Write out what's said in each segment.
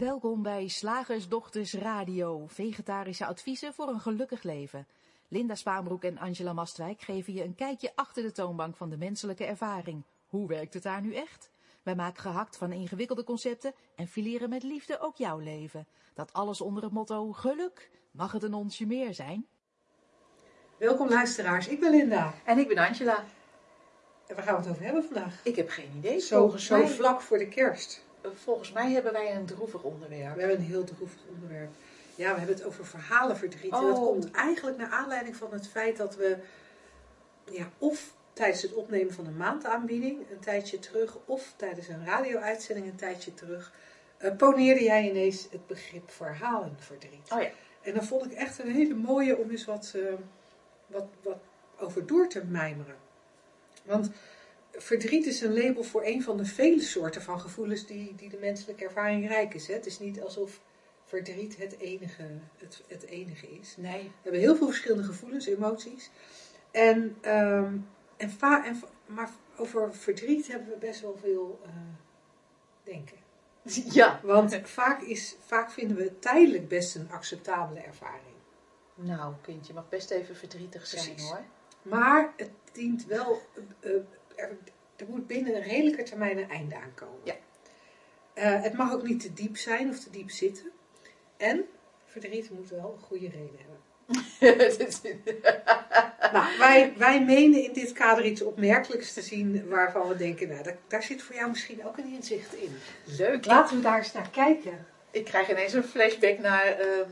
Welkom bij Slagersdochters Radio, vegetarische adviezen voor een gelukkig leven. Linda Spaanbroek en Angela Mastwijk geven je een kijkje achter de toonbank van de menselijke ervaring. Hoe werkt het daar nu echt? Wij maken gehakt van ingewikkelde concepten en fileren met liefde ook jouw leven. Dat alles onder het motto geluk. Mag het een onsje meer zijn? Welkom luisteraars, ik ben Linda. En ik ben Angela. En waar gaan we het over hebben vandaag? Ik heb geen idee. Zo, zo vlak voor de kerst. Volgens mij hebben wij een droevig onderwerp. We hebben een heel droevig onderwerp. Ja, we hebben het over verhalenverdriet. En dat Oh. komt eigenlijk naar aanleiding van het feit dat we, ja, of tijdens het opnemen van een maandaanbieding een tijdje terug, of tijdens een radio-uitzending een tijdje terug, eh, poneerde jij ineens het begrip verhalenverdriet. Oh ja. En dan vond ik echt een hele mooie om eens wat, eh, wat, wat over door te mijmeren. Want verdriet is een label voor een van de vele soorten van gevoelens die, die de menselijke ervaring rijk is. Hè? Het is niet alsof verdriet het enige, het, het enige is. Nee. We hebben heel veel verschillende gevoelens, emoties. En, ehm, en, va en maar over verdriet hebben we best wel veel eh, denken. Ja. Want vaak, is, vaak vinden we het tijdelijk best een acceptabele ervaring. Nou, kind, je mag best even verdrietig zijn Precies. hoor. Maar het dient wel, eh, eh, er, er moet binnen een redelijke termijn een einde aankomen. Ja. Eh, het mag ook niet te diep zijn of te diep zitten. En verdriet moet wel een goede reden hebben. Nou, wij, wij menen in dit kader iets opmerkelijks te zien waarvan we denken, nou, daar, daar zit voor jou misschien ook een inzicht in. Leuk. Laten we daar eens naar kijken. Ik krijg ineens een flashback naar ehm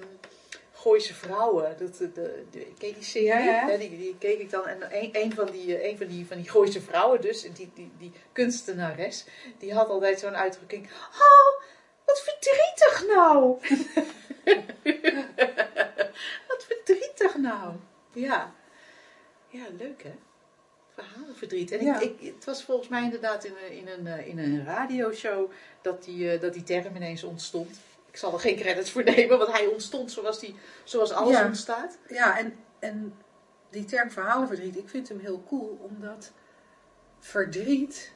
Gooise Vrouwen. Dat, de, de, de, ken je die serie? Ja, ja. die, die keek ik dan. En een, een van die, eh, een van die, van die Gooise Vrouwen dus, die, die, die kunstenares, die had altijd zo'n uitdrukking. Oh, wat verdrietig nou. wat verdrietig nou. Ja. Ja, leuk hè? Verhalenverdriet. En Ja. ik, ik, het was volgens mij inderdaad in een, in een, eh, in een radioshow dat die, eh, dat die term ineens ontstond. Ik zal er geen credits voor nemen, want hij ontstond zoals, die, zoals alles Ja. ontstaat. Ja, en, en die term verhalenverdriet, ik vind hem heel cool, omdat verdriet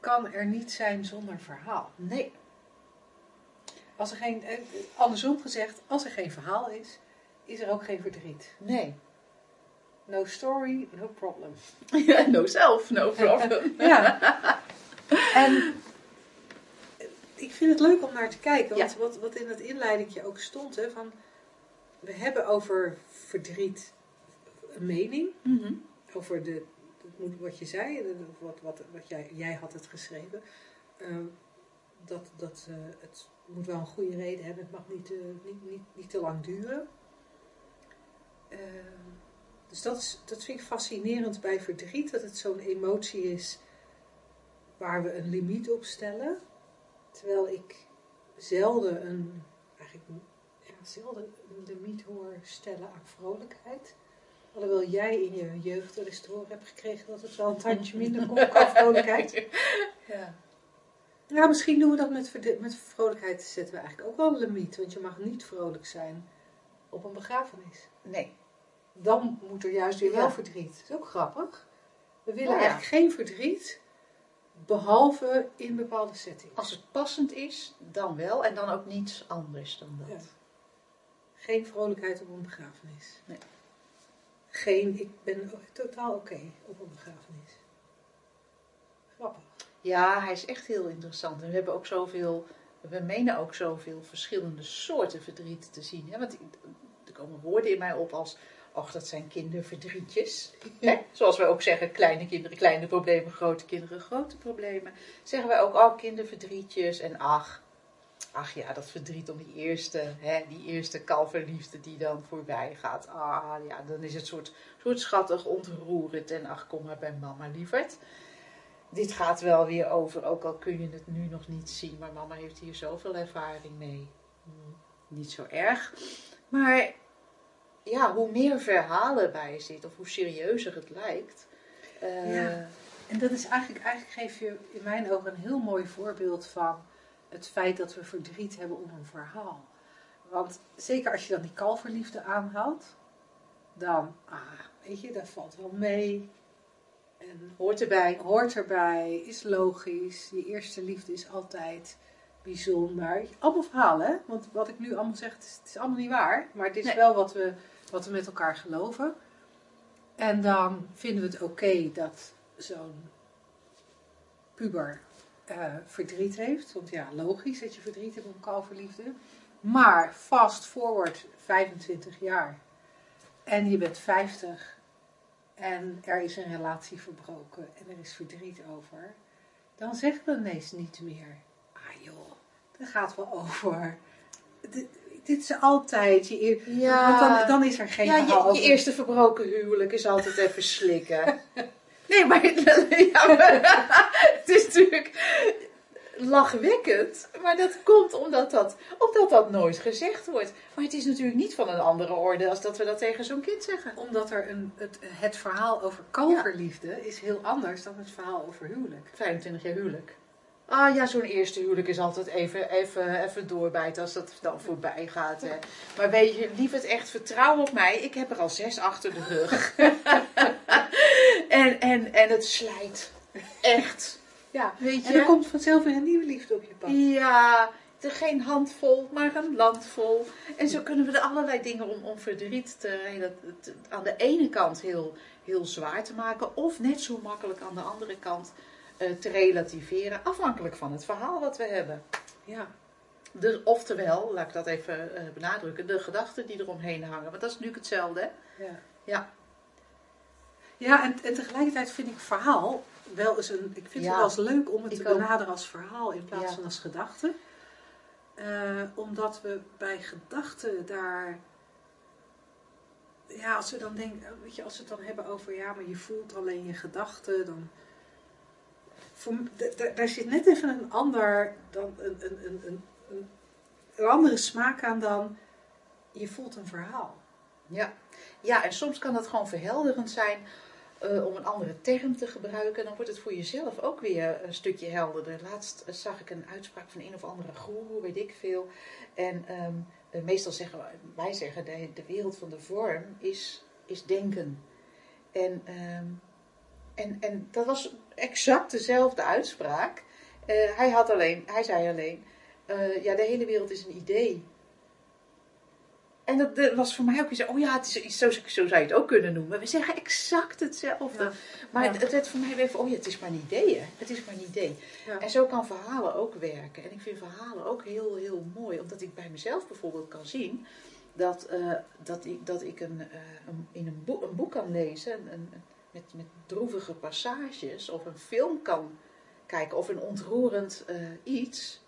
kan er niet zijn zonder verhaal. Nee. Als er geen, eh, andersom gezegd, als er geen verhaal is, is er ook geen verdriet. Nee. No story, no problem. Ja, no self, no problem. Ja. En ik vind het leuk om naar te kijken, want wat, wat in het inleidingje ook stond, hè, van we hebben over verdriet een mening, Mhm. over de, wat je zei, wat, wat, wat jij, jij had het geschreven, eh, dat, dat eh, het moet wel een goede reden hebben, het mag niet, eh, niet, niet, niet te lang duren. Dus dat, is, dat vind ik fascinerend bij verdriet, dat het zo'n emotie is waar we een limiet op stellen. Terwijl ik zelden een, eigenlijk ja, zelden een limiet hoor stellen aan vrolijkheid. Alhoewel jij in je jeugd wel eens te horen hebt gekregen dat het wel een tandje minder komt qua vrolijkheid. Ja. Ja, misschien doen we dat met, met vrolijkheid zetten we eigenlijk ook wel een limiet. Want je mag niet vrolijk zijn op een begrafenis. Nee. Dan moet er juist weer Ja. wel verdriet. Dat is ook grappig. We willen Nou ja. eigenlijk geen verdriet, behalve in bepaalde settings. Als het passend is, dan wel. En dan ook niets anders dan dat. Ja. Geen vrolijkheid op een begrafenis. Nee. Geen, ik ben totaal oké op een begrafenis. Grappig. Ja, hij is echt heel interessant. En we hebben ook zoveel, we menen ook zoveel verschillende soorten verdriet te zien. Hè? Want er komen woorden in mij op als, ach, dat zijn kinderverdrietjes. Hè? Zoals wij ook zeggen, kleine kinderen, kleine problemen, grote kinderen, grote problemen. Zeggen wij ook, oh, kinderverdrietjes. En ach, ach ja, dat verdriet om die eerste, hè, die eerste kalverliefde die dan voorbij gaat. Ah, ja, dan is het soort, soort schattig, ontroerend. En ach, kom maar bij mama, lieverd dit gaat wel weer over, ook al kun je het nu nog niet zien, maar mama heeft hier zoveel ervaring mee. Hmm, Niet zo erg. Maar ja, hoe meer verhalen bij zit, of hoe serieuzer het lijkt. eh, Ja. En dat is eigenlijk, eigenlijk geef je in mijn ogen een heel mooi voorbeeld van het feit dat we verdriet hebben om een verhaal. Want zeker als je dan die kalverliefde aanhoudt, dan, ah, weet je, dat valt wel mee. En hoort erbij. hoort erbij, is logisch. Je eerste liefde is altijd bijzonder. Allemaal verhalen, hè? Want wat ik nu allemaal zeg, het is, het is allemaal niet waar. Maar het is Nee. wel wat we, wat we met elkaar geloven. En dan vinden we het oké dat zo'n puber eh, verdriet heeft. Want ja, logisch dat je verdriet hebt om kalverliefde. Maar fast forward 25 jaar. En je bent 50. En er is een relatie verbroken. En er is verdriet over. Dan zeggen we ineens niet meer. Ah joh, dat gaat wel over. Dit, dit is altijd je Ja. Want dan, dan is er geen Ja, je, je eerste verbroken huwelijk is altijd even slikken. nee, maar, ja, maar het is natuurlijk lachwekkend. Maar dat komt omdat dat, omdat dat nooit gezegd wordt. Maar het is natuurlijk niet van een andere orde als dat we dat tegen zo'n kind zeggen. Omdat er een, het, het verhaal over kalverliefde is heel anders dan het verhaal over huwelijk. 25 jaar huwelijk. Ah ja, zo'n eerste huwelijk is altijd even, even, even doorbijten als dat dan voorbij gaat. Hè. Maar weet je, lief het echt, vertrouw op mij. Ik heb er al zes achter de rug. en, en, en het slijt. Echt. Ja, Weet en je? er komt vanzelf weer een nieuwe liefde op je pad. Ja, geen handvol, maar een landvol. En zo kunnen we er allerlei dingen om, om verdriet te, rela- te- aan de ene kant heel, heel zwaar te maken. Of net zo makkelijk aan de andere kant te relativeren. Afhankelijk van het verhaal wat we hebben. Ja. Dus, oftewel, laat ik dat even eh, benadrukken, de gedachten die eromheen hangen. Want dat is natuurlijk hetzelfde. Hè? Ja, Ja. ja en, en tegelijkertijd vind ik verhaal wel eens een. Ik vind Ja. het wel eens leuk om het Ik te benaderen als verhaal in plaats Ja. van als gedachte. Eh, omdat we bij gedachten daar. Ja, als we dan denken, weet je, als we het dan hebben over ja, maar je voelt alleen je gedachten, dan. Daar zit net even een ander, dan een, een, een, een, andere smaak aan dan je voelt een verhaal. Ja. ja, en soms kan dat gewoon verhelderend zijn eh, om een andere term te gebruiken. Dan wordt het voor jezelf ook weer een stukje helderder. Laatst eh, zag ik een uitspraak van een of andere goeroe, weet ik veel. En ehm, eh, meestal zeggen wij- wij zeggen, de, de wereld van de vorm is, is denken. En, ehm, en, en dat was exact dezelfde uitspraak. Eh, hij, had alleen, hij zei alleen, eh, ja, de hele wereld is een idee. En dat, dat was voor mij ook iets, oh ja, het is, iets- zo, zo zou je het ook kunnen noemen. We zeggen exact hetzelfde. Ja. Maar Ja. het, het werd voor mij weer van, oh ja, het is maar een idee, hè. Het is maar een idee. Ja. En zo kan verhalen ook werken. En ik vind verhalen ook heel, heel mooi. Omdat ik bij mezelf bijvoorbeeld kan zien dat, eh, dat ik, dat ik een, een, in een, boek, een boek kan lezen een, een- met, met droevige passages. Of een film kan kijken. Of een ontroerend eh, iets.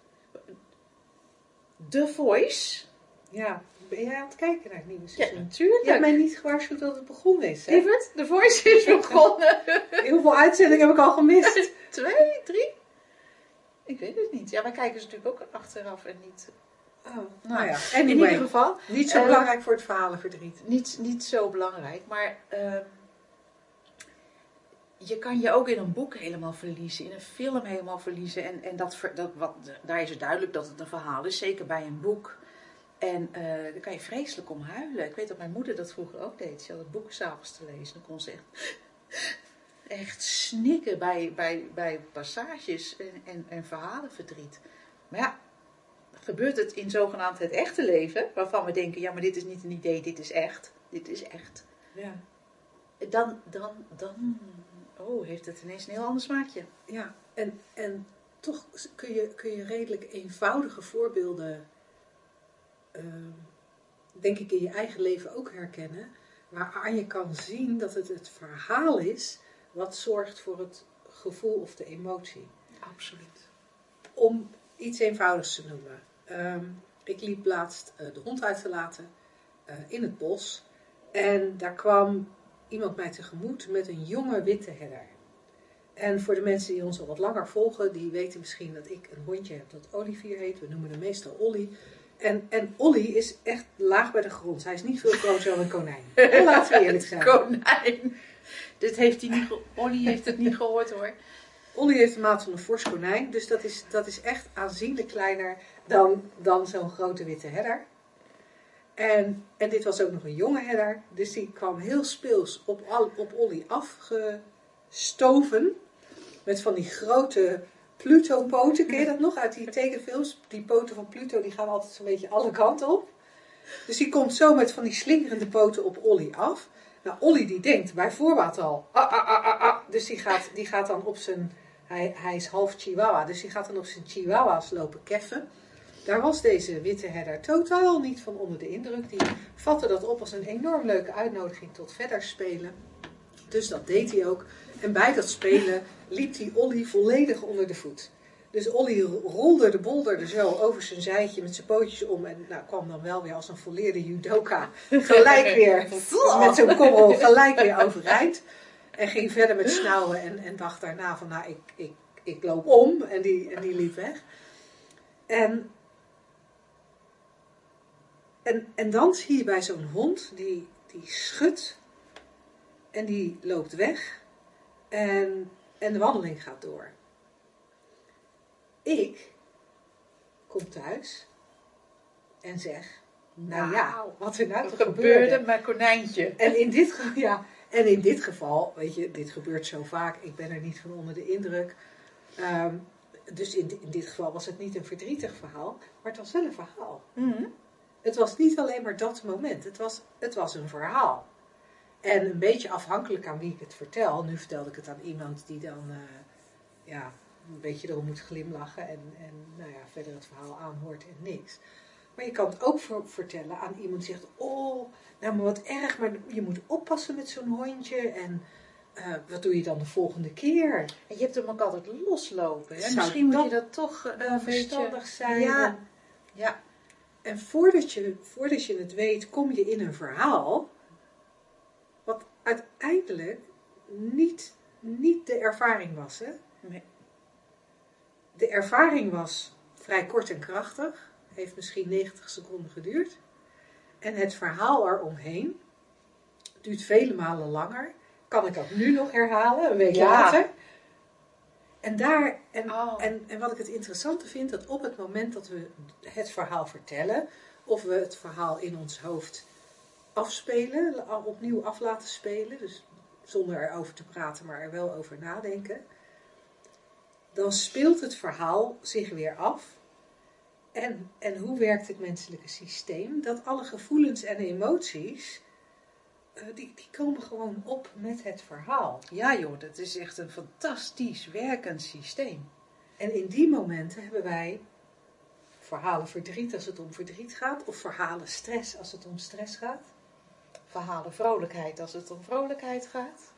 The Voice. Ja, ben jij aan het kijken naar het nieuwe Ja, seizoen? natuurlijk. Je hebt mij niet gewaarschuwd dat het begonnen is. Hè? Lieverd, The Voice is begonnen. Heel veel uitzendingen heb ik al gemist. Twee, drie? Ik weet het niet. Ja, wij kijken ze natuurlijk ook achteraf en niet. Oh, Nou, nou ja, In ieder geval, Niet zo Eh, belangrijk voor het verhalenverdriet. niet, niet zo belangrijk, maar ehm, je kan je ook in een boek helemaal verliezen, in een film helemaal verliezen. En, en dat, dat, wat, daar is het duidelijk dat het een verhaal is, zeker bij een boek. En eh daar kan je vreselijk om huilen. Ik weet dat mijn moeder dat vroeger ook deed. Ze had het boek s'avonds te lezen. Dan kon ze echt, echt snikken bij, bij, bij passages en, en, en verhalenverdriet. Maar ja, gebeurt het in zogenaamd het echte leven, waarvan we denken, ja, maar dit is niet een idee, dit is echt. Dit is echt. Ja. Dan, dan, dan, oh, heeft het ineens een heel ander smaakje. ja. En, en toch kun je, kun je redelijk eenvoudige voorbeelden, ehm, denk ik, in je eigen leven ook herkennen. Waaraan je kan zien dat het het verhaal is wat zorgt voor het gevoel of de emotie. Absoluut. om iets eenvoudigs te noemen. Ehm, ik liep laatst eh, de hond uit te laten eh, in het bos. En daar kwam iemand mij tegemoet met een jonge witte herder. En voor de mensen die ons al wat langer volgen, die weten misschien dat ik een hondje heb dat Olivier heet. We noemen hem meestal Olly. En, en Olly is echt laag bij de grond. Hij is niet veel groter dan een konijn. En laten we eerlijk zijn. Konijn. Dit heeft hij niet, Olly heeft het niet gehoord hoor. Olly heeft de maat van een fors konijn, dus dat is, dat is echt aanzienlijk kleiner dan, dan zo'n grote witte herder. En, en dit was ook nog een jonge herder, dus die kwam heel speels op, Olly afgestoven. Met van die grote Pluto-poten, ken je dat nog uit die tekenfilms? Die poten van Pluto die gaan altijd zo'n beetje alle kanten op. Dus die komt zo met van die slingerende poten op Olly af. Nou, Olly die denkt bij voorbaat al, ah, ah, ah, ah, ah. Dus die gaat, die gaat dan op zijn, hij, hij is half chihuahua, dus die gaat dan op zijn chihuahua's lopen keffen. Daar was deze witte herder totaal niet van onder de indruk. Die vatte dat op als een enorm leuke uitnodiging tot verder spelen. Dus dat deed hij ook. En bij dat spelen liep hij Olly volledig onder de voet. Dus Olly rolde de bolder er zo over zijn zijtje met zijn pootjes om. En nou, kwam dan wel weer als een volleerde judoka gelijk weer met zo'n korrel gelijk weer overeind. En ging verder met snauwen en, en dacht daarna van nou ik, ik, ik loop om. En die, en die liep weg. En, en, en dan zie je bij zo'n hond die, die schudt en die loopt weg. En, en de wandeling gaat door. Ik kom thuis en zeg, nou ja, wat er nou toch gebeurde gebeurde. met konijntje? En in, dit, ja, en in dit geval, weet je, dit gebeurt zo vaak, ik ben er niet van onder de indruk. Ehm, dus in, in dit geval was het niet een verdrietig verhaal, maar het was wel een verhaal. Mhm. Het was niet alleen maar dat moment, het was, het was een verhaal. En een beetje afhankelijk aan wie ik het vertel. Nu vertelde ik het aan iemand die dan eh, ja, een beetje erom moet glimlachen en, en nou ja, verder het verhaal aanhoort en niks. Maar je kan het ook ver- vertellen aan iemand die zegt: Oh, nou maar wat erg, maar je moet oppassen met zo'n hondje. En eh, wat doe je dan de volgende keer? En je hebt hem ook altijd loslopen. Hè? Misschien moet je dat toch eh, een beetje... verstandig zijn. Ja. En, Ja, en voordat, je, voordat je het weet, kom je in een verhaal. Wat uiteindelijk niet, niet de ervaring was. Hè? Nee. De ervaring was vrij kort en krachtig. Heeft misschien 90 seconden geduurd. En het verhaal eromheen duurt vele malen langer. Kan ik ook nu nog herhalen, een week Ja. later. En, daar, en, Oh. en, en wat ik het interessante vind, dat op het moment dat we het verhaal vertellen, of we het verhaal in ons hoofd afspelen, opnieuw af laten spelen, dus zonder erover te praten, maar er wel over nadenken, dan speelt het verhaal zich weer af. En, en hoe werkt het menselijke systeem? Dat alle gevoelens en emoties, die, die komen gewoon op met het verhaal. ja joh, dat is echt een fantastisch werkend systeem. En in die momenten hebben wij verhalen verdriet als het om verdriet gaat, of verhalen stress als het om stress gaat. Verhalen vrolijkheid als het om vrolijkheid gaat.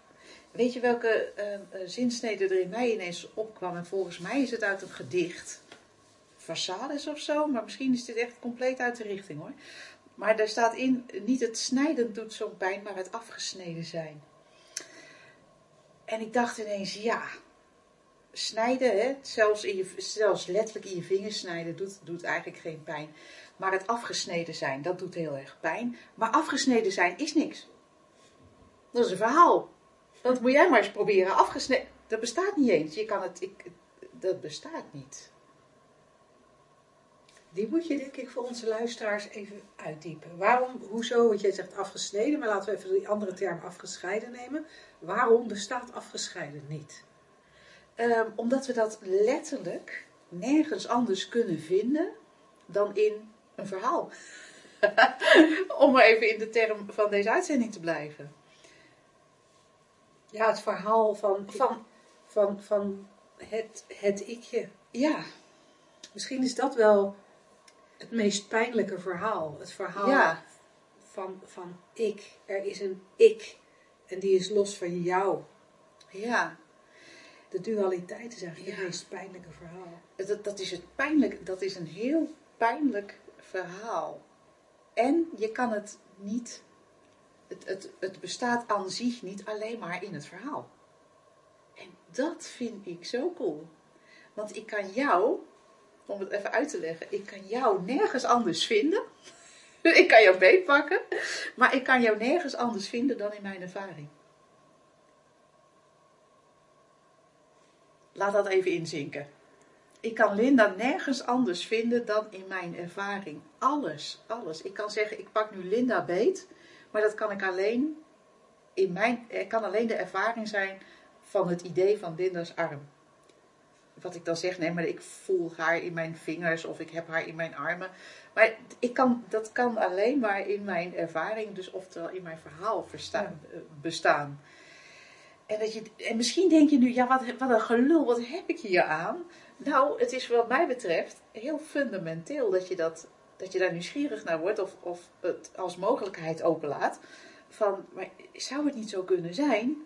Weet je welke eh, eh, zinsnede er in mij ineens opkwam? En volgens mij is het uit een gedicht. Versalis of zo, maar misschien is dit echt compleet uit de richting hoor. Maar daar staat in, niet het snijden doet zo'n pijn, maar het afgesneden zijn. En ik dacht ineens, ja, snijden, hè, zelfs, in je, zelfs letterlijk in je vingers snijden, doet, doet eigenlijk geen pijn. Maar het afgesneden zijn, dat doet heel erg pijn. Maar afgesneden zijn is niks. Dat is een verhaal. Dat moet jij maar eens proberen. Afgesneden, dat bestaat niet eens. Je kan het, ik, dat bestaat niet. Die moet je denk ik voor onze luisteraars even uitdiepen. Waarom, hoezo, want jij zegt afgesneden, maar laten we even die andere term afgescheiden nemen. Waarom bestaat afgescheiden niet? Ehm, omdat we dat letterlijk nergens anders kunnen vinden dan in een verhaal. Om maar even in de term van deze uitzending te blijven. Ja, het verhaal van, Van, van, van het, het ikje. ja, Misschien is dat wel het meest pijnlijke verhaal. Het verhaal ja, van, van ik. Er is een ik. En die is los van jou. ja. De dualiteit is eigenlijk Ja. het meest pijnlijke verhaal. Dat, dat is het pijnlijk, dat is een heel pijnlijk verhaal. En je kan het niet, het, het, het bestaat aan zich niet alleen maar in het verhaal. En dat vind ik zo cool. Want ik kan jou, om het even uit te leggen, ik kan jou nergens anders vinden. ik kan jou beetpakken, maar ik kan jou nergens anders vinden dan in mijn ervaring. Laat dat even inzinken. Ik kan Linda nergens anders vinden dan in mijn ervaring. Alles, alles. Ik kan zeggen, ik pak nu Linda beet, maar dat kan ik alleen in mijn, kan alleen de ervaring zijn van het idee van Linda's arm. Wat ik dan zeg, nee, maar ik voel haar in mijn vingers of ik heb haar in mijn armen. Maar ik kan, dat kan alleen maar in mijn ervaring, dus oftewel in mijn verhaal verstaan, eh, bestaan. En, dat je, en misschien denk je nu, ja, wat, wat een gelul, wat heb ik hier aan? Nou, het is wat mij betreft heel fundamenteel dat je, dat, dat je daar nieuwsgierig naar wordt of, of het als mogelijkheid openlaat. Van, maar zou het niet zo kunnen zijn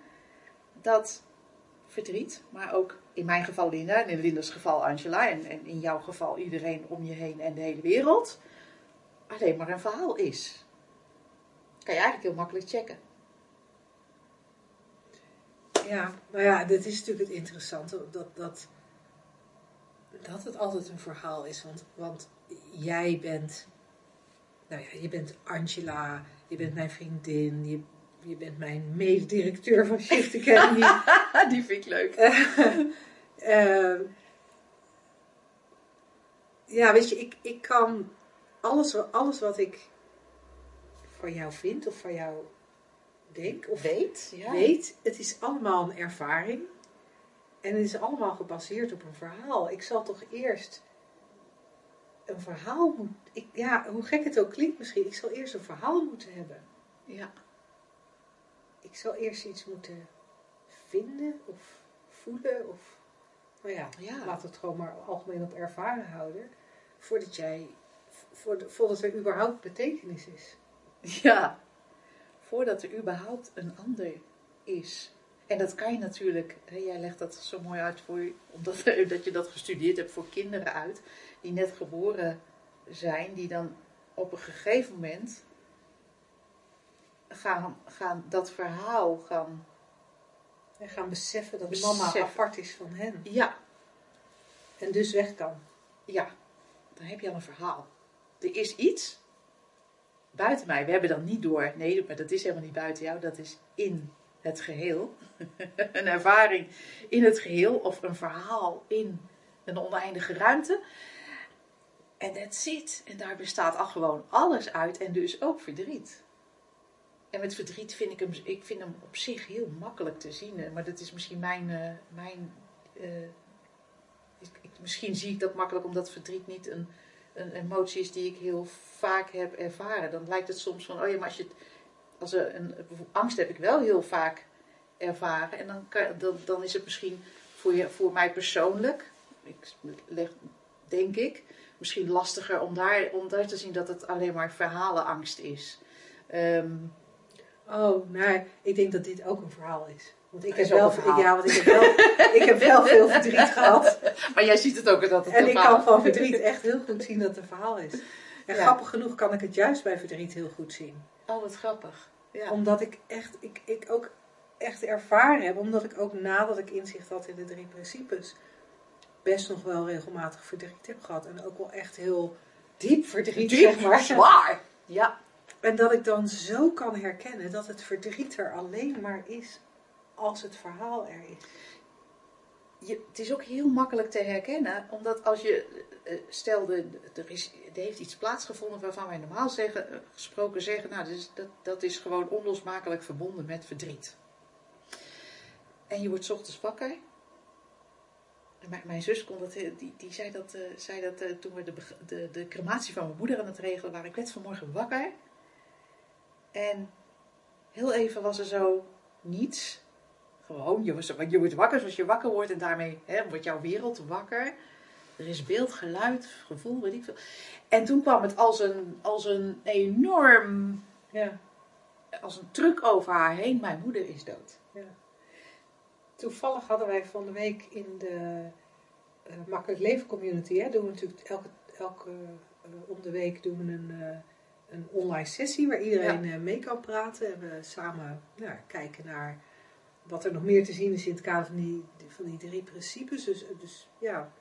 dat verdriet, maar ook in mijn geval Linda en in Linda's geval Angela en, in jouw geval iedereen om je heen en de hele wereld, alleen maar een verhaal is? Kan je eigenlijk heel makkelijk checken. Ja, nou ja, dat is natuurlijk het interessante, dat, dat, dat het altijd een verhaal is. Want, want jij bent, nou ja, je bent Angela, je bent mijn vriendin, je, je bent mijn mededirecteur van Shift Academy. Die vind ik leuk. Uh, ja, weet je, ik, ik kan alles, alles wat ik van jou vind of van jou denk of weet, ja. weet, het is allemaal een ervaring. En het is allemaal gebaseerd op een verhaal. Ik zal toch eerst een verhaal moeten. Ja, hoe gek het ook klinkt misschien. Ik zal eerst een verhaal moeten hebben. Ja. Ik zal eerst iets moeten vinden of voelen. Of, nou ja, Ja. laat het gewoon maar algemeen op ervaren houden. Voordat jij, voordat, er überhaupt betekenis is. Ja, voordat er überhaupt een ander is. En dat kan je natuurlijk, hè, jij legt dat zo mooi uit voor je, omdat dat je dat gestudeerd hebt voor kinderen uit, die net geboren zijn, die dan op een gegeven moment gaan, gaan dat verhaal gaan. En gaan beseffen dat Beseffen. mama apart is van hen. Ja, En dus weg kan. ja, dan heb je al een verhaal. Er is iets buiten mij. We hebben dan niet door, nee, maar dat is helemaal niet buiten jou, dat is in het geheel. een ervaring in het geheel of een verhaal in een oneindige ruimte. En that's it. En daar bestaat al gewoon alles uit en dus ook verdriet. En met verdriet vind ik hem, ik vind hem op zich heel makkelijk te zien. hè, Maar dat is misschien mijn, eh, mijn eh, ik, misschien zie ik dat makkelijk omdat verdriet niet een, een emotie is die ik heel vaak heb ervaren. Dan lijkt het soms van, oh ja, maar als je als een, angst heb ik wel heel vaak ervaren. En dan, kan, dan, dan is het misschien voor, je, voor mij persoonlijk, ik leg, denk ik, misschien lastiger om daar, om daar te zien dat het alleen maar verhalenangst is. Ehm, Oh, nou, ik denk dat dit ook een verhaal is. Want ik heb wel, ik, ja, want ik heb wel, ik heb wel veel verdriet gehad. maar jij ziet het ook dat het En ik kan van verdriet echt heel goed zien dat het een verhaal is. En Ja. grappig genoeg kan ik het juist bij verdriet heel goed zien. Oh, wat grappig. Ja. Omdat ik echt, ik, ik ook echt ervaren heb, omdat ik ook nadat ik inzicht had in de drie principes, best nog wel regelmatig verdriet heb gehad. En ook wel echt heel diep verdriet, Diep, zeg maar. zwaar. Ja. En dat ik dan zo kan herkennen dat het verdriet er alleen maar is als het verhaal er is. je, het is ook heel makkelijk te herkennen, omdat als je, eh, stel, de, er, is, er heeft iets plaatsgevonden waarvan wij normaal zeggen, eh, gesproken zeggen, nou, dat, dat is gewoon onlosmakelijk verbonden met verdriet. En je wordt ochtends wakker. Mijn, zus kon dat, eh, die, die zei dat, zei dat toen we de, de, de crematie van mijn moeder aan het regelen waren. Ik werd vanmorgen wakker. En heel even was er zo niets. Gewoon, je, was, je wordt wakker zoals je wakker wordt en daarmee hè, wordt jouw wereld wakker. Er is beeld, geluid, gevoel, weet ik veel. En toen kwam het als een, als een enorm, Ja, als een truc over haar heen. Mijn moeder is dood. ja. Toevallig hadden wij van de week in de eh, Makkelijk Leven Community, hè, doen we natuurlijk elke, elke eh, om de week doen we een, eh, een online sessie waar iedereen eh, mee kan praten. En we samen nou, kijken naar wat er nog meer te zien is in het kader van die, van die drie principes. Dus, dus ja,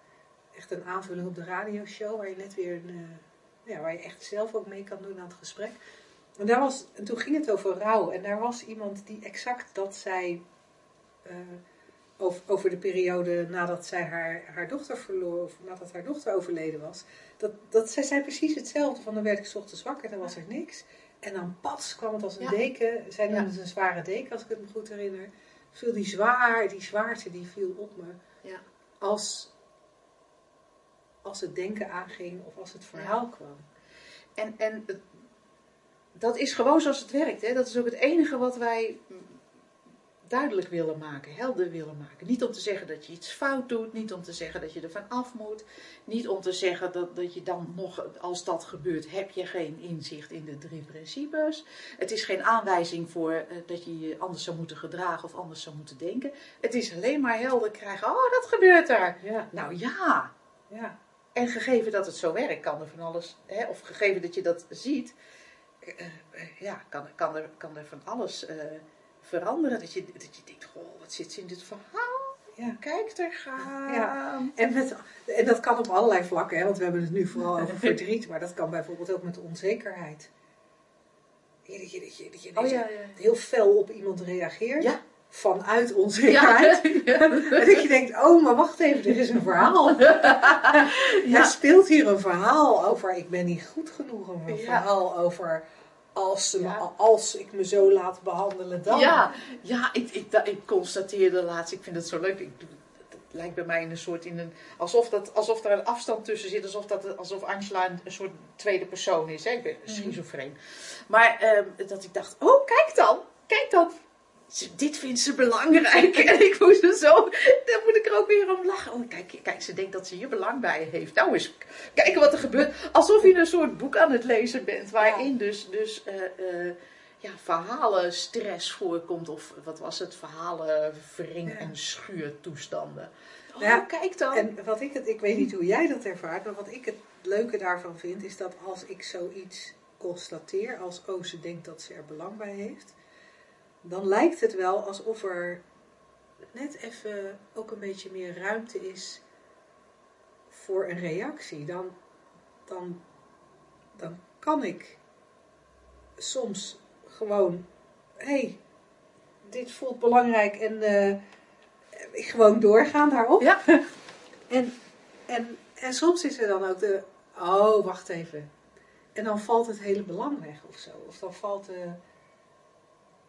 echt een aanvulling op de radioshow waar je net weer een, eh, ja, waar je echt zelf ook mee kan doen aan het gesprek. En, daar was, en toen ging het over rouw. En daar was iemand die exact dat zei eh, over, over de periode nadat zij haar, haar dochter verloor, of nadat haar dochter overleden was. Dat, dat zij zei precies hetzelfde. Van dan werd ik 's ochtends wakker, dan was er niks. En dan pas kwam het als een Ja. deken. Zij noemde het een zware deken, als ik het me goed herinner. Viel die zwaar, die zwaarte die viel op me. Ja. Als, als het denken aanging of als het verhaal kwam. En, en dat is gewoon zoals het werkt. Hè? Dat is ook het enige wat wij duidelijk willen maken, helder willen maken. Niet om te zeggen dat je iets fout doet, niet om te zeggen dat je ervan af moet, niet om te zeggen dat, dat je dan nog, als dat gebeurt, heb je geen inzicht in de drie principes. Het is geen aanwijzing voor eh, dat je je anders zou moeten gedragen of anders zou moeten denken. Het is alleen maar helder krijgen, oh dat gebeurt daar. Ja, Nou ja, ja, en gegeven dat het zo werkt, kan er van alles, hè, of gegeven dat je dat ziet, eh, eh, ja, kan, kan, er, kan er van alles eh, veranderen. Dat je, dat je denkt, goh, wat zit ze in dit verhaal? ja. Kijk, daar gaan. Ja. En, met, en dat kan op allerlei vlakken, hè, want we hebben het nu vooral over verdriet, maar dat kan bijvoorbeeld ook met onzekerheid. Dat je, dat je, dat je Oh ja, heel fel op iemand reageert, vanuit Ja. onzekerheid. En dat je denkt, oh, maar wacht even, er is een verhaal. Er speelt hier een verhaal over, ik ben niet goed genoeg. Een verhaal over, als, ze me- Ja. als ik me zo laat behandelen, dan. Ja, ja ik, ik, da- ik constateerde laatst, ik vind het zo leuk. Ik, het lijkt bij mij in een soort, in een, alsof, dat, alsof er een afstand tussen zit. Alsof, dat, alsof Angela een, een soort tweede persoon is. Hè? Ik ben schizofreen. Maar ehm, dat ik dacht, oh kijk dan, kijk dan. Dit vindt ze belangrijk. En ik moest er zo, dan moet ik er ook weer om lachen. Oh, kijk, kijk, ze denkt dat ze hier belang bij heeft. Nou eens, kijken wat er gebeurt. Alsof je een soort boek aan het lezen bent. Waarin dus, dus eh, eh, ja, verhalen stress voorkomt. Of wat was het? Verhalen wring- Ja. en schuurtoestanden. Oh, Ja, kijk dan. En wat ik het, ik weet niet hoe jij dat ervaart, maar wat ik het leuke daarvan vind, is dat als ik zoiets constateer, als oh ze denkt dat ze er belang bij heeft, dan lijkt het wel alsof er net even ook een beetje meer ruimte is voor een reactie. Dan, dan, dan kan ik soms gewoon, hé, hey, dit voelt belangrijk en ik gewoon doorgaan daarop. Ja. En, en, en soms is er dan ook de, oh, wacht even. En dan valt het hele belang weg of zo. Of dan valt de,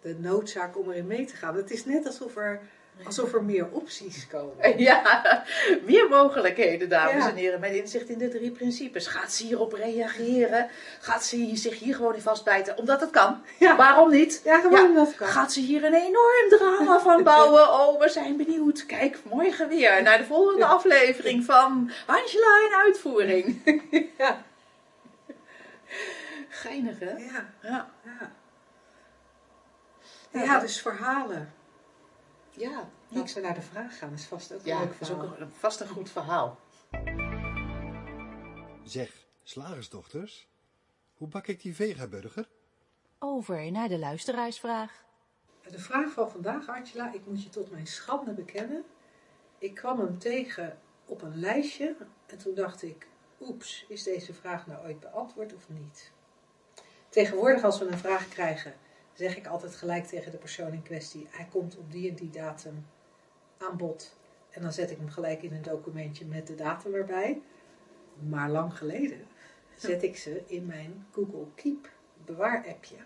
de noodzaak om erin mee te gaan. Het is net alsof er, alsof er meer opties komen. Ja, meer mogelijkheden, dames Ja. en heren, met inzicht in de drie principes. Gaat ze hierop reageren? Gaat ze zich hier gewoon in vastbijten? Omdat het kan. Ja. Waarom niet? Ja, gewoon Ja, dat kan. Gaat ze hier een enorm drama van bouwen? Oh, we zijn benieuwd. Kijk, morgen weer naar de volgende aflevering van Angela in uitvoering. Ja. Geinig, hè? Ja, Ja. Ja. Dat- dus verhalen. Ja, Ik zou naar de vraag gaan, is vast ook een ja leuk dat is ook verhaal. een, vast een goed verhaal. Zeg, slagersdochters, hoe bak ik die vegaburger? Over naar de luisteraarsvraag. De vraag van vandaag, Angela, ik moet je tot mijn schande bekennen. Ik kwam hem tegen op een lijstje en toen dacht ik, oeps, is deze vraag nou ooit beantwoord of niet? Tegenwoordig als we een vraag krijgen, zeg ik altijd gelijk tegen de persoon in kwestie, hij komt op die en die datum aan bod. En dan zet ik hem gelijk in een documentje met de datum erbij. Maar lang geleden zet ik ze in mijn Google Keep bewaar-appje.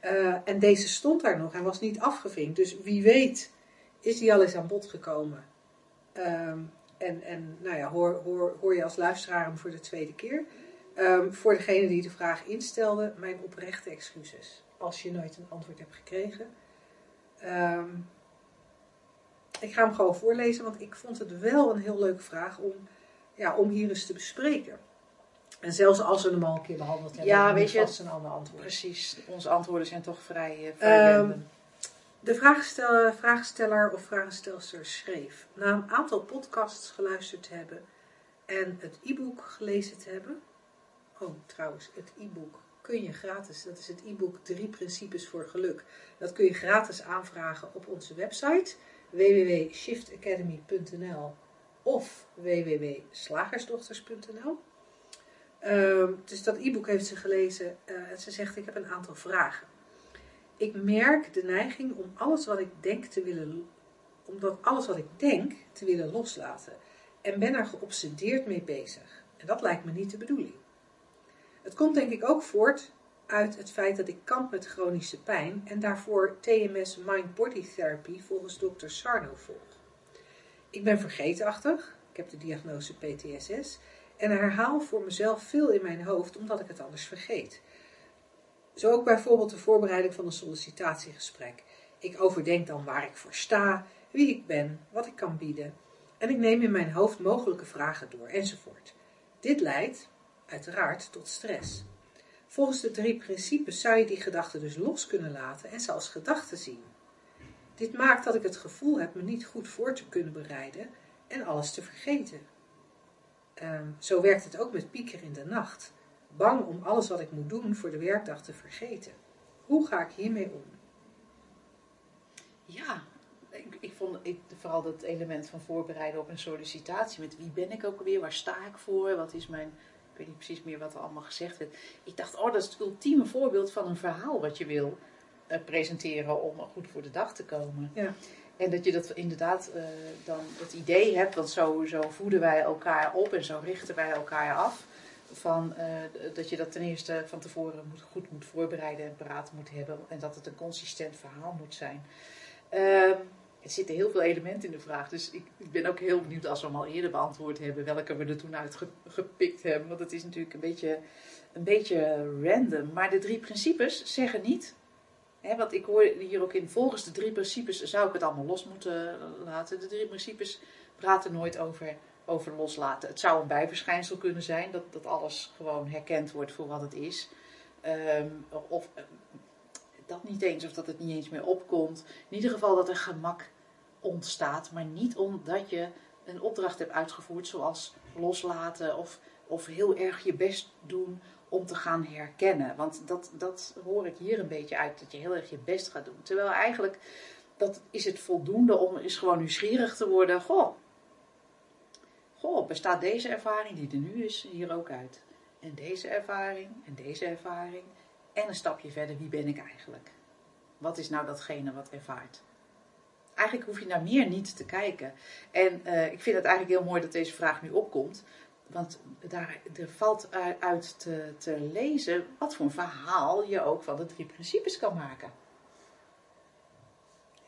Eh, en deze stond daar nog en was niet afgevinkt. Dus wie weet is die al eens aan bod gekomen. Ehm, en en nou ja, hoor, hoor, hoor je als luisteraar hem voor de tweede keer. Ehm, voor degene die de vraag instelde, mijn oprechte excuses. Als je nooit een antwoord hebt gekregen. Ehm, ik ga hem gewoon voorlezen, want ik vond het wel een heel leuke vraag om, ja, om hier eens te bespreken. En zelfs als we hem al een keer behandeld hebben, Ja, dan weet je, vast een ander antwoord. Precies, onze antwoorden zijn toch vrij, uh, vrij Ehm. De vraagsteller, vraagsteller of vraagstelster schreef: Na een aantal podcasts geluisterd te hebben en het e-book gelezen te hebben. Oh, trouwens, het e-book kun je gratis. Dat is het e-book Drie Principes voor Geluk. Dat kun je gratis aanvragen op onze website www.shiftacademy.nl of www.slagersdochters.nl. Ehm, dus dat e-book heeft ze gelezen eh, en ze zegt: Ik heb een aantal vragen. Ik merk de neiging om alles wat ik denk te willen, omdat alles wat ik denk te willen loslaten. En ben er geobsedeerd mee bezig. En dat lijkt me niet de bedoeling. Het komt denk ik ook voort uit het feit dat ik kamp met chronische pijn en daarvoor TMS Mind Body Therapy volgens dokter Sarno volg. Ik ben vergeetachtig. Ik heb de diagnose PTSS. En herhaal voor mezelf veel in mijn hoofd, omdat ik het anders vergeet. Zo ook bijvoorbeeld de voorbereiding van een sollicitatiegesprek. Ik overdenk dan waar ik voor sta, wie ik ben, wat ik kan bieden. En ik neem in mijn hoofd mogelijke vragen door, enzovoort. Dit leidt, uiteraard, tot stress. Volgens de drie principes zou je die gedachten dus los kunnen laten en ze als gedachten zien. Dit maakt dat ik het gevoel heb me niet goed voor te kunnen bereiden en alles te vergeten. Ehm, zo werkt het ook met pieker in de nacht. Bang om alles wat ik moet doen voor de werkdag te vergeten. Hoe ga ik hiermee om? Ja, ik, ik vond ik, vooral dat element van voorbereiden op een sollicitatie. Met wie ben ik ook alweer? Waar sta ik voor? Wat is mijn... Ik weet niet precies meer wat er allemaal gezegd werd. Ik dacht, oh, dat is het ultieme voorbeeld van een verhaal wat je wil eh, presenteren om goed voor de dag te komen. Ja. En dat je dat inderdaad uh, dan het idee hebt, want zo, zo voeden wij elkaar op en zo richten wij elkaar af. Van, uh, dat je dat ten eerste van tevoren moet, goed moet voorbereiden en paraat moet hebben. En dat het een consistent verhaal moet zijn. Er zitten heel veel elementen in de vraag. Dus ik, ik, ben ook heel benieuwd als we hem al eerder beantwoord hebben. Welke we er toen uitgepikt hebben. Want het is natuurlijk een beetje, een beetje random. Maar de drie principes zeggen niet He, want ik hoor hier ook in, volgens de drie principes zou ik het allemaal los moeten laten. De drie principes praten nooit over, over loslaten. Het zou een bijverschijnsel kunnen zijn, dat, dat alles gewoon herkend wordt voor wat het is. Um, of dat niet eens, of dat het niet eens meer opkomt. In ieder geval dat er gemak ontstaat, maar niet omdat je een opdracht hebt uitgevoerd zoals loslaten of, of heel erg je best doen om te gaan herkennen. Want dat, dat hoor ik hier een beetje uit, dat je heel erg je best gaat doen. Terwijl eigenlijk, dat is het voldoende om is gewoon nieuwsgierig te worden. Goh, goh, bestaat deze ervaring die er nu is hier ook uit? En deze ervaring, en deze ervaring. En een stapje verder, wie ben ik eigenlijk? Wat is nou datgene wat ervaart? Eigenlijk hoef je naar meer niet te kijken. En uh, ik vind het eigenlijk heel mooi dat deze vraag nu opkomt. Want daar, er valt uit te, te lezen wat voor een verhaal je ook van de drie principes kan maken.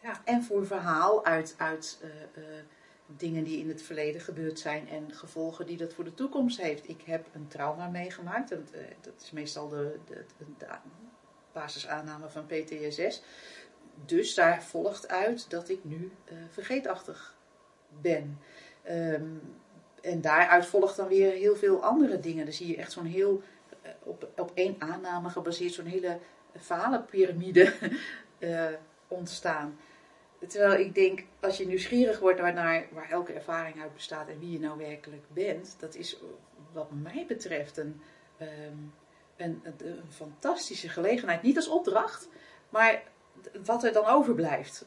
Ja. En voor een verhaal uit, uit uh, uh, dingen die in het verleden gebeurd zijn en gevolgen die dat voor de toekomst heeft. Ik heb een trauma meegemaakt, dat is meestal de, de, basisaanname van PTSS. Dus daar volgt uit dat ik nu vergeetachtig ben. Um, en daaruit volgt dan weer heel veel andere dingen. Dan zie je echt zo'n heel, eh, op, op één aanname gebaseerd, zo'n hele verhalenpyramide uh, ontstaan. Terwijl ik denk, als je nieuwsgierig wordt naar waar elke ervaring uit bestaat en wie je nou werkelijk bent, dat is wat mij betreft een, um, een, een, fantastische gelegenheid. Niet als opdracht, maar wat er dan overblijft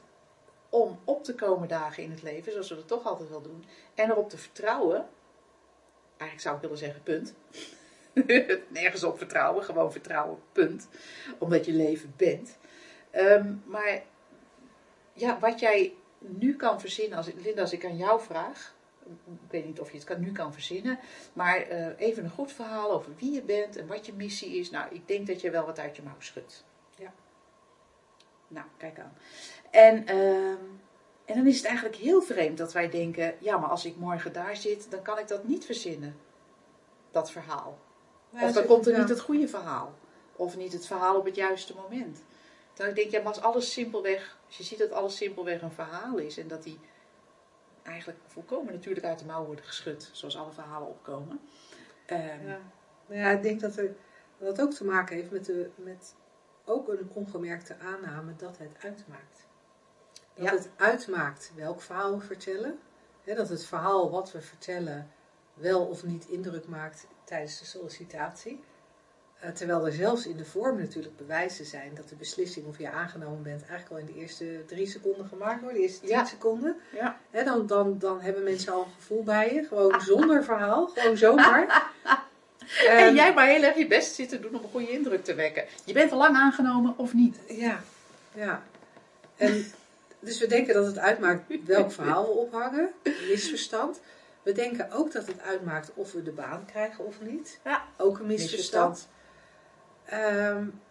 om op te komen dagen in het leven, zoals we dat toch altijd wel doen, en erop te vertrouwen. Eigenlijk zou ik willen zeggen, punt. Nergens op vertrouwen, gewoon vertrouwen, punt. Omdat je leven bent. Um, maar ja, wat jij nu kan verzinnen, als, Linda, als ik aan jou vraag, ik weet niet of je het kan, nu kan verzinnen, maar uh, even een goed verhaal over wie je bent en wat je missie is. Nou, ik denk dat je wel wat uit je mouw schudt. Ja. Nou, kijk aan. En, uh, en dan is het eigenlijk heel vreemd dat wij denken: ja, maar als ik morgen daar zit, dan kan ik dat niet verzinnen. Dat verhaal. Ja, of dan komt er ja. niet het goede verhaal. Of niet het verhaal op het juiste moment. Dan denk je, ja, maar als alles simpelweg, je ziet dat alles simpelweg een verhaal is en dat die eigenlijk volkomen natuurlijk uit de mouw worden geschud, zoals alle verhalen opkomen. Um, ja. Ja, ik denk dat er, dat ook te maken heeft met, de, met ook een ongemerkte aanname dat het uitmaakt. Dat ja. het uitmaakt welk verhaal we vertellen. Dat het verhaal wat we vertellen wel of niet indruk maakt tijdens de sollicitatie. Uh, terwijl er zelfs in de vorm natuurlijk bewijzen zijn dat de beslissing of je aangenomen bent eigenlijk al in de eerste drie seconden gemaakt wordt, de eerste tien ja. seconden. Ja. Dan, dan, dan hebben mensen al een gevoel bij je, gewoon zonder verhaal, gewoon zomaar. en um, jij maar heel erg je best zitten doen om een goede indruk te wekken. Je bent al lang aangenomen of niet? Ja, ja. En dus we denken dat het uitmaakt welk verhaal we ophangen. Misverstand. We denken ook dat het uitmaakt of we de baan krijgen of niet. Ja. Ook een misverstand. Um,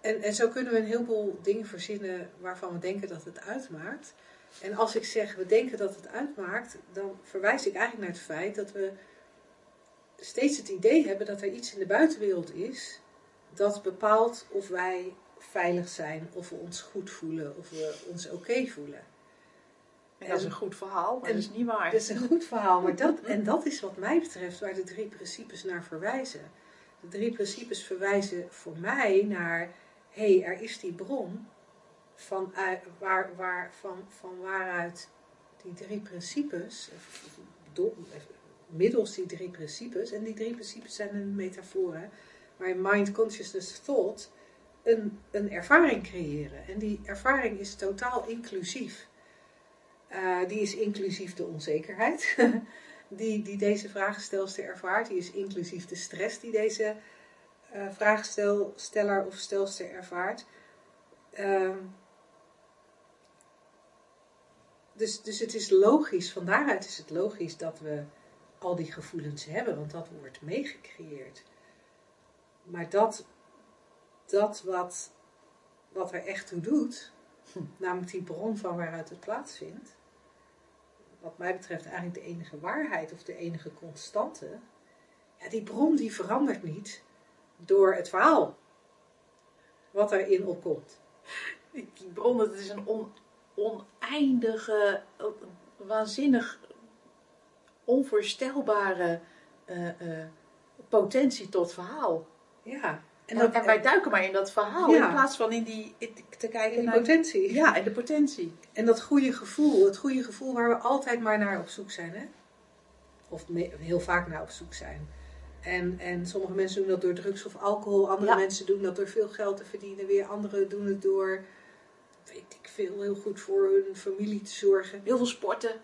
en, en zo kunnen we een heleboel dingen verzinnen waarvan we denken dat het uitmaakt. En als ik zeg, we denken dat het uitmaakt, dan verwijs ik eigenlijk naar het feit dat we steeds het idee hebben dat er iets in de buitenwereld is dat bepaalt of wij veilig zijn, of we ons goed voelen, of we ons oké voelen. En dat is een goed verhaal, maar dat is niet waar. Dat is een goed verhaal, maar dat, en dat is wat mij betreft waar de drie principes naar verwijzen. De drie principes verwijzen voor mij naar, hé, hey, er is die bron van, waar, waar, van, van waaruit die drie principes, middels die drie principes, en die drie principes zijn een metafoor, hè, waarin mind, consciousness, thought een, een ervaring creëren. En die ervaring is totaal inclusief. Uh, die is inclusief de onzekerheid die, die deze vraagstelster ervaart. Die is inclusief de stress die deze uh, vraagsteller of stelster ervaart. Uh, dus, dus het is logisch, van daaruit is het logisch dat we al die gevoelens hebben, want dat wordt meegecreëerd. Maar dat, dat wat, wat er echt toe doet, namelijk die bron van waaruit het plaatsvindt, wat mij betreft eigenlijk de enige waarheid of de enige constante, ja, die bron die verandert niet door het verhaal wat erin opkomt. Die bron, dat is een on, oneindige, waanzinnig, onvoorstelbare uh, uh, potentie tot verhaal. Ja. En, en, dat, en, wij duiken maar in dat verhaal ja. in plaats van in die in, te kijken in naar potentie. Ja, in de potentie. En dat goede gevoel, het goede gevoel waar we altijd maar naar op zoek zijn, hè? Of heel vaak naar op zoek zijn. En, en sommige mensen doen dat door drugs of alcohol, andere Ja. mensen doen dat door veel geld te verdienen, weer anderen doen het door, weet ik veel, heel goed voor hun familie te zorgen. Heel veel sporten.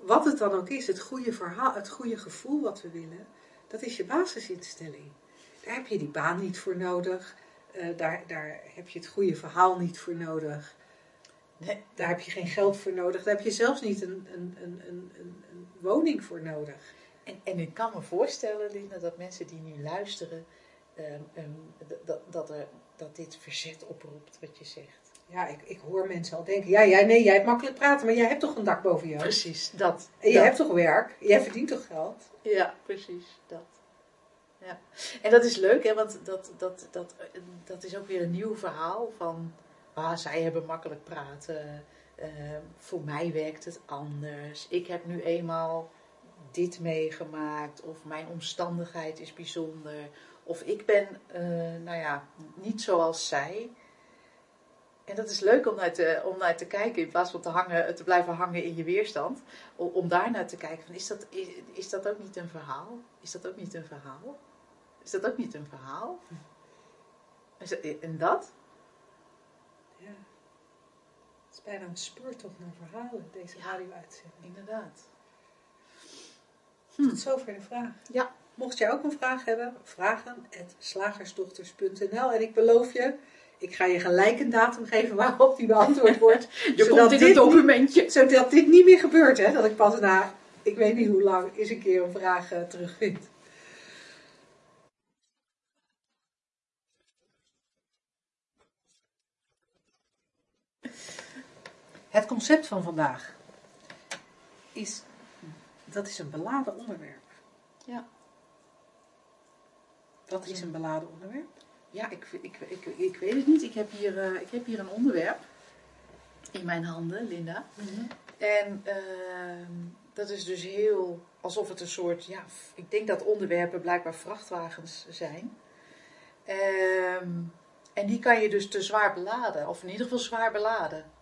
Wat het dan ook is, het goede verhaal, het goede gevoel wat we willen, dat is je basisinstelling. Daar heb je die baan niet voor nodig. Uh, daar, daar heb je het goede verhaal niet voor nodig. Nee. Daar heb je geen geld voor nodig. Daar heb je zelfs niet een, een, een, een, een woning voor nodig. En, en ik kan me voorstellen, Linda, dat mensen die nu luisteren, um, um, dat, dat, er, dat dit verzet oproept wat je zegt. Ja, ik, ik hoor mensen al denken, ja, jij, nee, jij hebt makkelijk praten, maar jij hebt toch een dak boven je hoofd? Precies, dat. En dat. hebt toch werk? Jij verdient toch geld? Ja, precies, dat. Ja. En dat is leuk, hè, want dat, dat, dat, dat is ook weer een nieuw verhaal van, ah, zij hebben makkelijk praten, uh, voor mij werkt het anders, ik heb nu eenmaal dit meegemaakt, of mijn omstandigheid is bijzonder, of ik ben, uh, nou ja, niet zoals zij. En dat is leuk om naar, te, om naar te kijken, in plaats van te, hangen, te blijven hangen in je weerstand. Om, om daar naar te kijken, van, is, dat, is, is dat ook niet een verhaal? Is dat ook niet een verhaal? Is dat ook niet een verhaal? Is dat, en dat? Ja. Het is bijna een speurtocht naar verhalen, deze Ja. radio-uitzending. Inderdaad. Tot zover de vraag. Ja. Mocht jij ook een vraag hebben, vragen slagersdochters.nl En ik beloof je, ik ga je gelijk een datum geven waarop die beantwoord wordt. Je Zodat komt dit documentje. Zodat dit niet meer gebeurt, hè? Dat ik pas na, ik weet niet hoe lang, eens een keer een vraag uh, terugvind. Het concept van vandaag is, dat is een beladen onderwerp. Ja. Wat is een beladen onderwerp? Ja, ik, ik, ik, ik weet het niet. Ik heb, hier, uh, ik heb hier een onderwerp in mijn handen, Linda. Mm -hmm. En uh, dat is dus heel alsof het een soort, ja, ik denk dat onderwerpen blijkbaar vrachtwagens zijn. Um, en die kan je dus te zwaar beladen, of in ieder geval zwaar beladen.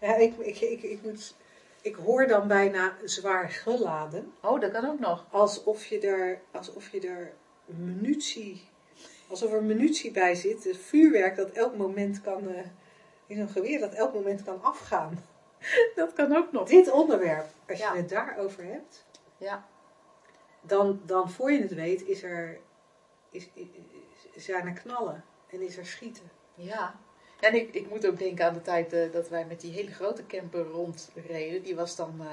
Ja, ik, ik, ik, ik, moet, ik hoor dan bijna zwaar geladen. Oh, dat kan ook nog. Alsof je er, alsof je er munitie, alsof er munitie bij zit. Het vuurwerk dat elk moment kan, uh, in een geweer dat elk moment kan afgaan. Dat kan ook nog. Dit onderwerp, als Ja. je het daarover hebt, Ja, dan, dan voor je het weet is er, is, is, zijn er knallen en is er schieten. ja. En ik, ik moet ook denken aan de tijd uh, dat wij met die hele grote camper rondreden. Die was dan, uh,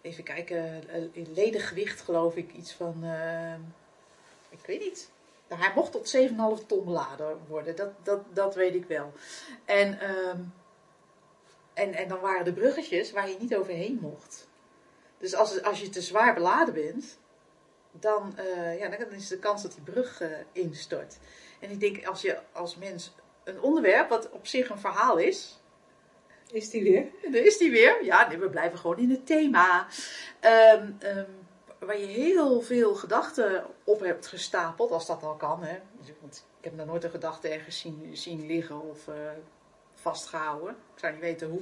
even kijken, uh, in ledengewicht geloof ik, iets van, ik weet niet. Nou, hij mocht tot 7,5 ton beladen worden, dat, dat, dat weet ik wel. En um, En, en dan waren er bruggetjes waar je niet overheen mocht. Dus als, als je te zwaar beladen bent, dan, eh, ja, dan is de kans dat die brug eh, instort. En ik denk, als je als mens een onderwerp, wat op zich een verhaal is, Is die weer? daar is die weer. Ja, nee, we blijven gewoon in het thema. Ehm, ehm, waar je heel veel gedachten op hebt gestapeld, als dat al kan. Hè? Want ik heb nog nooit een gedachte ergens zien, zien liggen of eh, vastgehouden. Ik zou niet weten hoe.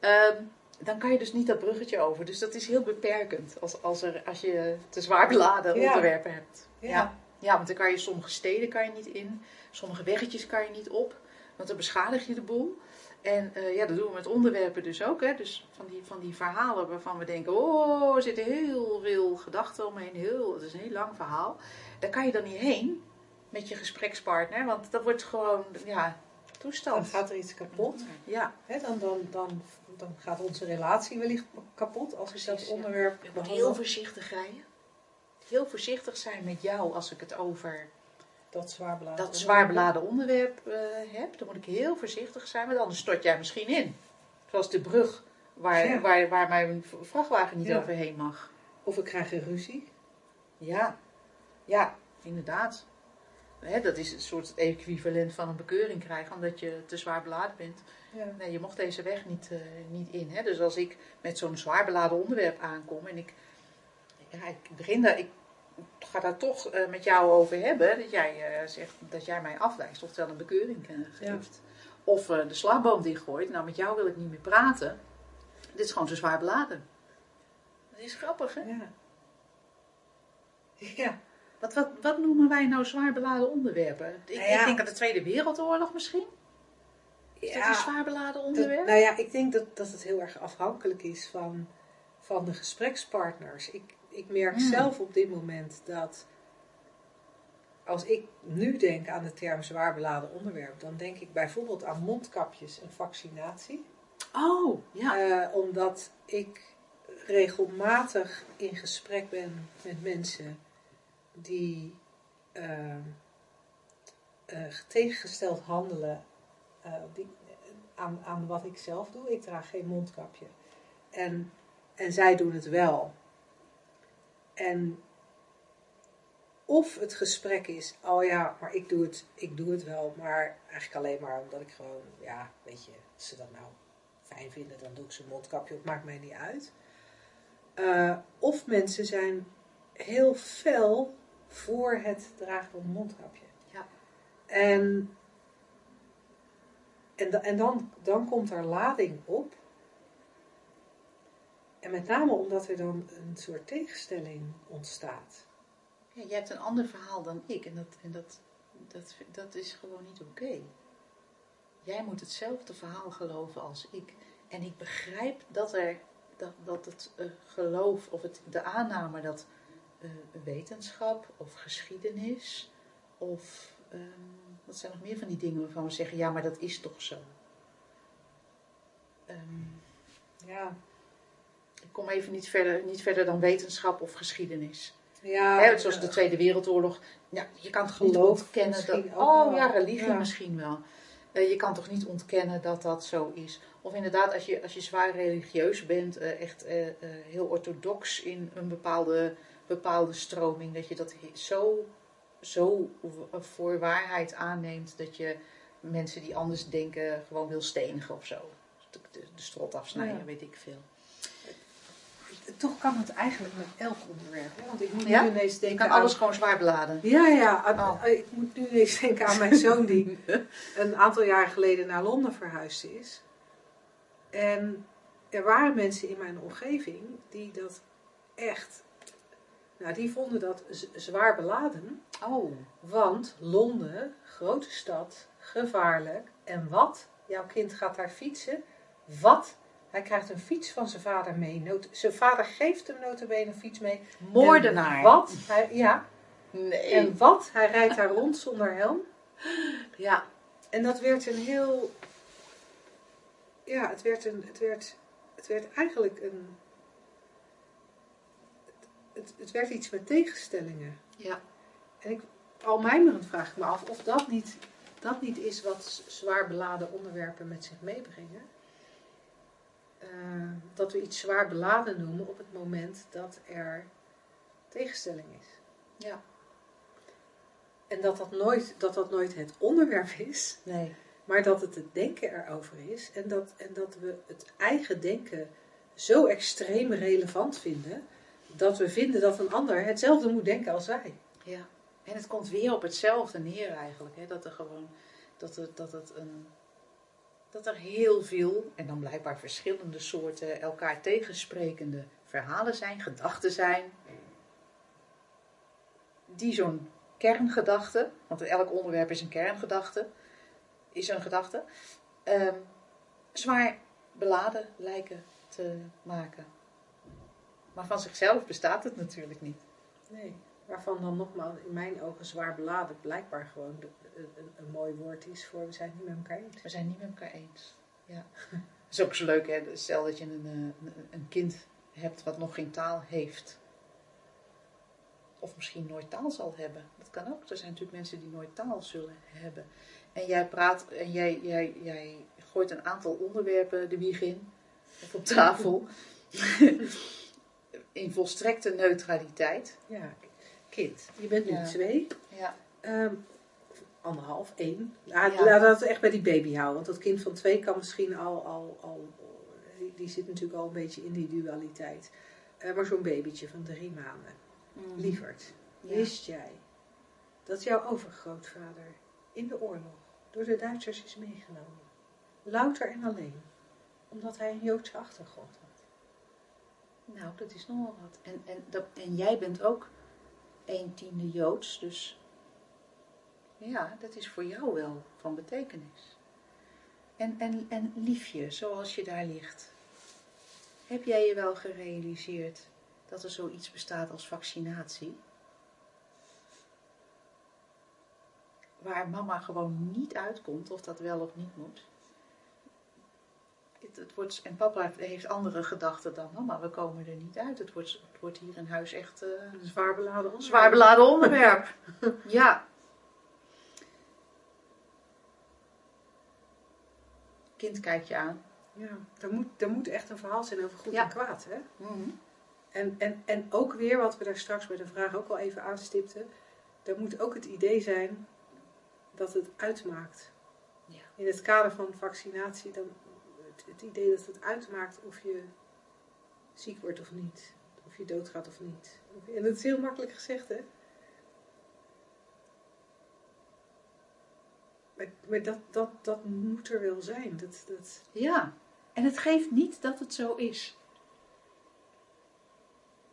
Ehm, dan kan je dus niet dat bruggetje over. Dus dat is heel beperkend als, als, er, als je te zwaar beladen Ja. onderwerpen hebt. Ja. Ja. Ja, want dan kan je sommige steden kan je niet in, sommige weggetjes kan je niet op, want dan beschadig je de boel. En eh, ja, dat doen we met onderwerpen dus ook. Hè? Dus van die, van die verhalen waarvan we denken, oh, er zitten heel veel gedachten omheen, heel, het is een heel lang verhaal. Daar kan je dan niet heen met je gesprekspartner, want dat wordt gewoon, ja, Dan toestand. gaat er iets kapot. Ja, Hè, dan, dan, dan, dan gaat onze relatie wellicht kapot als dat ja. onderwerp ik moet heel voorzichtig rijden. Heel voorzichtig zijn met jou als ik het over dat zwaar beladen. dat onderwerp eh, heb, dan moet ik heel voorzichtig zijn, want anders stort jij misschien in. Zoals de brug waar, Ja. waar, waar mijn vrachtwagen niet Ja. overheen mag. Of we krijgen ruzie. Ja, ja, inderdaad. Hè, dat is een soort equivalent van een bekeuring krijgen, omdat je te zwaar beladen bent. Ja. Nee, je mocht deze weg niet, eh, niet in. Hè? Dus als ik met zo'n zwaar beladen onderwerp aankom en ik, ja, ik begin daar, ik ga daar toch eh, met jou over hebben, dat jij eh, zegt dat jij mij afwijst, oftewel een bekeuring geeft. Of eh, de slagboom dichtgooit, nou met jou wil ik niet meer praten. Dit is gewoon te zwaar beladen. Dat is grappig, hè? Ja. Ja. Wat, wat, wat noemen wij nou zwaar beladen onderwerpen? Ik, Nou ja. ik denk aan de Tweede Wereldoorlog misschien. Is dat Ja, een zwaar beladen dat- onderwerp? nou ja, ik denk dat, dat het heel erg afhankelijk is van, van de gesprekspartners. Ik, ik merk zelf op dit moment dat als ik nu denk aan de term zwaar beladen onderwerp, dan denk ik bijvoorbeeld aan mondkapjes en vaccinatie. Oh, ja. Eh, omdat ik regelmatig in gesprek ben met mensen die eh, eh, tegengesteld handelen eh, die, aan, aan wat ik zelf doe. Ik draag geen mondkapje. En, en zij doen het wel. En of het gesprek is, oh ja, maar ik doe het, ik doe het wel, maar eigenlijk alleen maar omdat ik gewoon, ja, weet je, als ze dat nou fijn vinden, dan doe ik zo'n mondkapje op, maakt mij niet uit. Eh, of mensen zijn heel fel voor het dragen van een mondkapje. Ja. En, en, en dan, dan komt er lading op. En met name omdat er dan een soort tegenstelling ontstaat. Ja, jij hebt een ander verhaal dan ik en dat, en dat, dat, dat is gewoon niet oké. Jij moet hetzelfde verhaal geloven als ik. En ik begrijp dat, er, dat, dat het eh, geloof of het, de aanname dat eh, wetenschap of geschiedenis of ehm, wat zijn nog meer van die dingen waarvan we zeggen, ja, maar dat is toch zo. Ehm, Ja, ik kom even niet verder, niet verder dan wetenschap of geschiedenis. ja Hè, zoals de Tweede Wereldoorlog. Ja, je kan toch niet ontkennen dat. Oh ja, religie Ja. misschien wel. Eh, je kan toch niet ontkennen dat dat zo is. Of inderdaad, als je, als je zwaar religieus bent, eh, echt eh, heel orthodox in een bepaalde, bepaalde stroming, dat je dat zo, zo voor waarheid aanneemt dat je mensen die anders denken gewoon wil stenigen of zo. De, de, de strot afsnijden, Ja. weet ik veel. Toch kan het eigenlijk met elk onderwerp. Want ik moet Ja? nu ineens denken kan aan... alles gewoon zwaar beladen. Ja, ja. Oh. Ik moet nu ineens denken aan mijn zoon die een aantal jaar geleden naar Londen verhuisd is. En er waren mensen in mijn omgeving die dat echt... Nou, die vonden dat zwaar beladen. Oh, Want Londen, grote stad, gevaarlijk. En wat? Jouw kind gaat daar fietsen. Wat? Hij krijgt een fiets van zijn vader mee. Zijn vader geeft hem notabene een fiets mee. moordenaar. En wat? Hij, ja. Nee. En wat? Hij rijdt daar rond zonder helm. ja, En dat werd een heel... Ja, het werd, een, het werd, het werd eigenlijk een... Het, het werd iets met tegenstellingen. ja. En ik, al mijmerend vraag ik me af of dat niet, dat niet is wat zwaar beladen onderwerpen met zich meebrengen. Eh, dat we iets zwaar beladen noemen op het moment dat er tegenstelling is. Ja. En dat dat nooit, dat dat nooit het onderwerp is, Nee. maar dat het het denken erover is. En dat, en dat we het eigen denken zo extreem relevant vinden, dat we vinden dat een ander hetzelfde moet denken als wij. Ja. En het komt weer op hetzelfde neer eigenlijk. Hè? Dat er gewoon, dat, er, dat, het een, dat er heel veel, en dan blijkbaar verschillende soorten elkaar tegensprekende verhalen zijn, gedachten zijn. Die zo'n kerngedachte, want elk onderwerp is een kerngedachte, is een gedachte, ehm, zwaar beladen lijken te maken. Maar van zichzelf bestaat het natuurlijk niet. Nee. Waarvan dan nogmaals in mijn ogen zwaar beladen blijkbaar gewoon de- een, mooi woord is voor we zijn het niet met elkaar eens. We zijn niet met elkaar eens. Ja. Dat is ook zo leuk, hè? Stel dat je een, eh, een, een kind hebt wat nog geen taal heeft. Of misschien nooit taal zal hebben. Dat kan ook. Er zijn natuurlijk mensen die nooit taal zullen hebben. En jij praat en jij, jij, jij gooit een aantal onderwerpen de wieg in. Of op tafel. in volstrekte neutraliteit. Ja, kind. Je bent nu Ja. twee. Ja. Ehm, anderhalf, één. Ja. Laat dat echt bij die baby houden. Want dat kind van twee kan misschien al, al, al die, zit natuurlijk al een beetje in die dualiteit. Eh, maar zo'n babytje van drie maanden. Lieverd, Ja. wist jij dat jouw overgrootvader in de oorlog door de Duitsers is meegenomen? Louter en alleen. Omdat hij een Joodse achtergrond had. Nou, dat is nogal wat. En, en, dat, en jij bent ook een tiende Joods, dus ja, dat is voor jou wel van betekenis. En, en, en liefje, zoals je daar ligt. Heb jij je wel gerealiseerd dat er zoiets bestaat als vaccinatie? Waar mama gewoon niet uitkomt, of dat wel of niet moet. Het, wordt, en papa heeft andere gedachten dan mama. We komen er niet uit. Het wordt, wordt hier in huis echt eh, Een zwaar beladen zwaar beladen onderwerp. ja. Kind kijkt je aan. Ja, er moet, er moet echt een verhaal zijn over goed Ja. en kwaad. Hè? Mhm. En, en, en ook weer, wat we daar straks bij de vraag ook al even aanstipten. Er moet ook het idee zijn dat het uitmaakt. Ja. In het kader van vaccinatie, dan het, het idee dat het uitmaakt of je ziek wordt of niet. Of je doodgaat of niet. En dat is heel makkelijk gezegd, hè? Maar, dat, dat, dat moet er wel zijn. Dat, dat, Ja. En het geeft niet dat het zo is.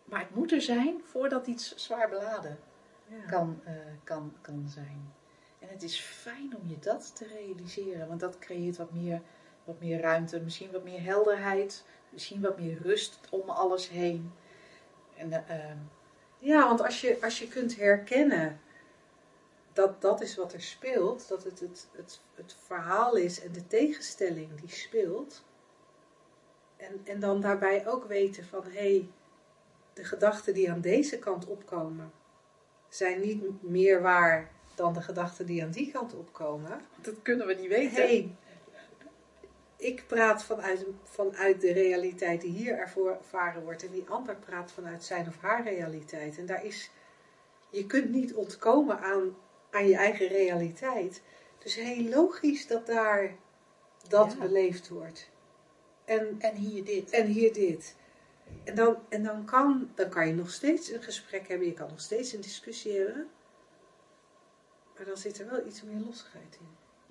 Maar het moet er zijn voordat iets zwaar beladen ja. kan, eh, kan, kan zijn. En het is fijn om je dat te realiseren, want dat creëert wat meer, wat meer ruimte, misschien wat meer helderheid, misschien wat meer rust om alles heen. En, eh, ehm, Ja, want als je, als je kunt herkennen dat dat is wat er speelt, dat het het, het, het verhaal is en de tegenstelling die speelt, en, en dan daarbij ook weten van hé, hey, de gedachten die aan deze kant opkomen, zijn niet meer waar dan de gedachten die aan die kant opkomen. dat kunnen we niet weten. hey, ik praat vanuit, vanuit de realiteit die hier ervaren wordt. En die ander praat vanuit zijn of haar realiteit. En daar is, je kunt niet ontkomen aan, aan je eigen realiteit. Dus heel logisch dat daar dat Ja. beleefd wordt. En, En hier dit. en hier dit. En, dan, en dan, kan, dan kan je nog steeds een gesprek hebben. Je kan nog steeds een discussie hebben. Maar dan zit er wel iets meer lossigheid in.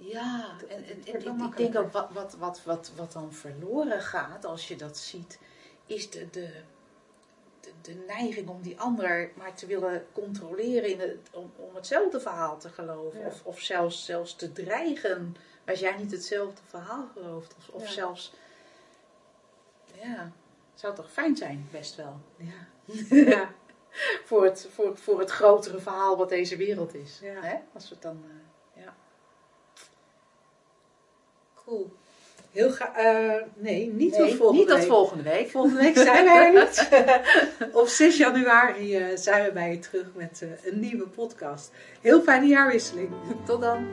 Ja, en, en, ik- denk ook wat, wat, wat, wat, wat dan verloren gaat als je dat ziet, is de, de, de, de neiging om die ander maar te willen controleren in het, om, om hetzelfde verhaal te geloven. Ja. Of, of zelfs, zelfs te dreigen als jij niet hetzelfde verhaal gelooft. Of, of Ja. zelfs, ja, zou toch fijn zijn, best wel. Ja. ja. Voor het, voor, voor het grotere verhaal wat deze wereld is. Hè? Als we het dan, eh, ja. Cool. Heel graag. eh, nee, niet Nee, tot volgende niet tot week. volgende week. Volgende week zijn we er niet. Op 6 januari eh, zijn we bij je terug met eh, een nieuwe podcast. Heel fijne jaarwisseling. Tot dan.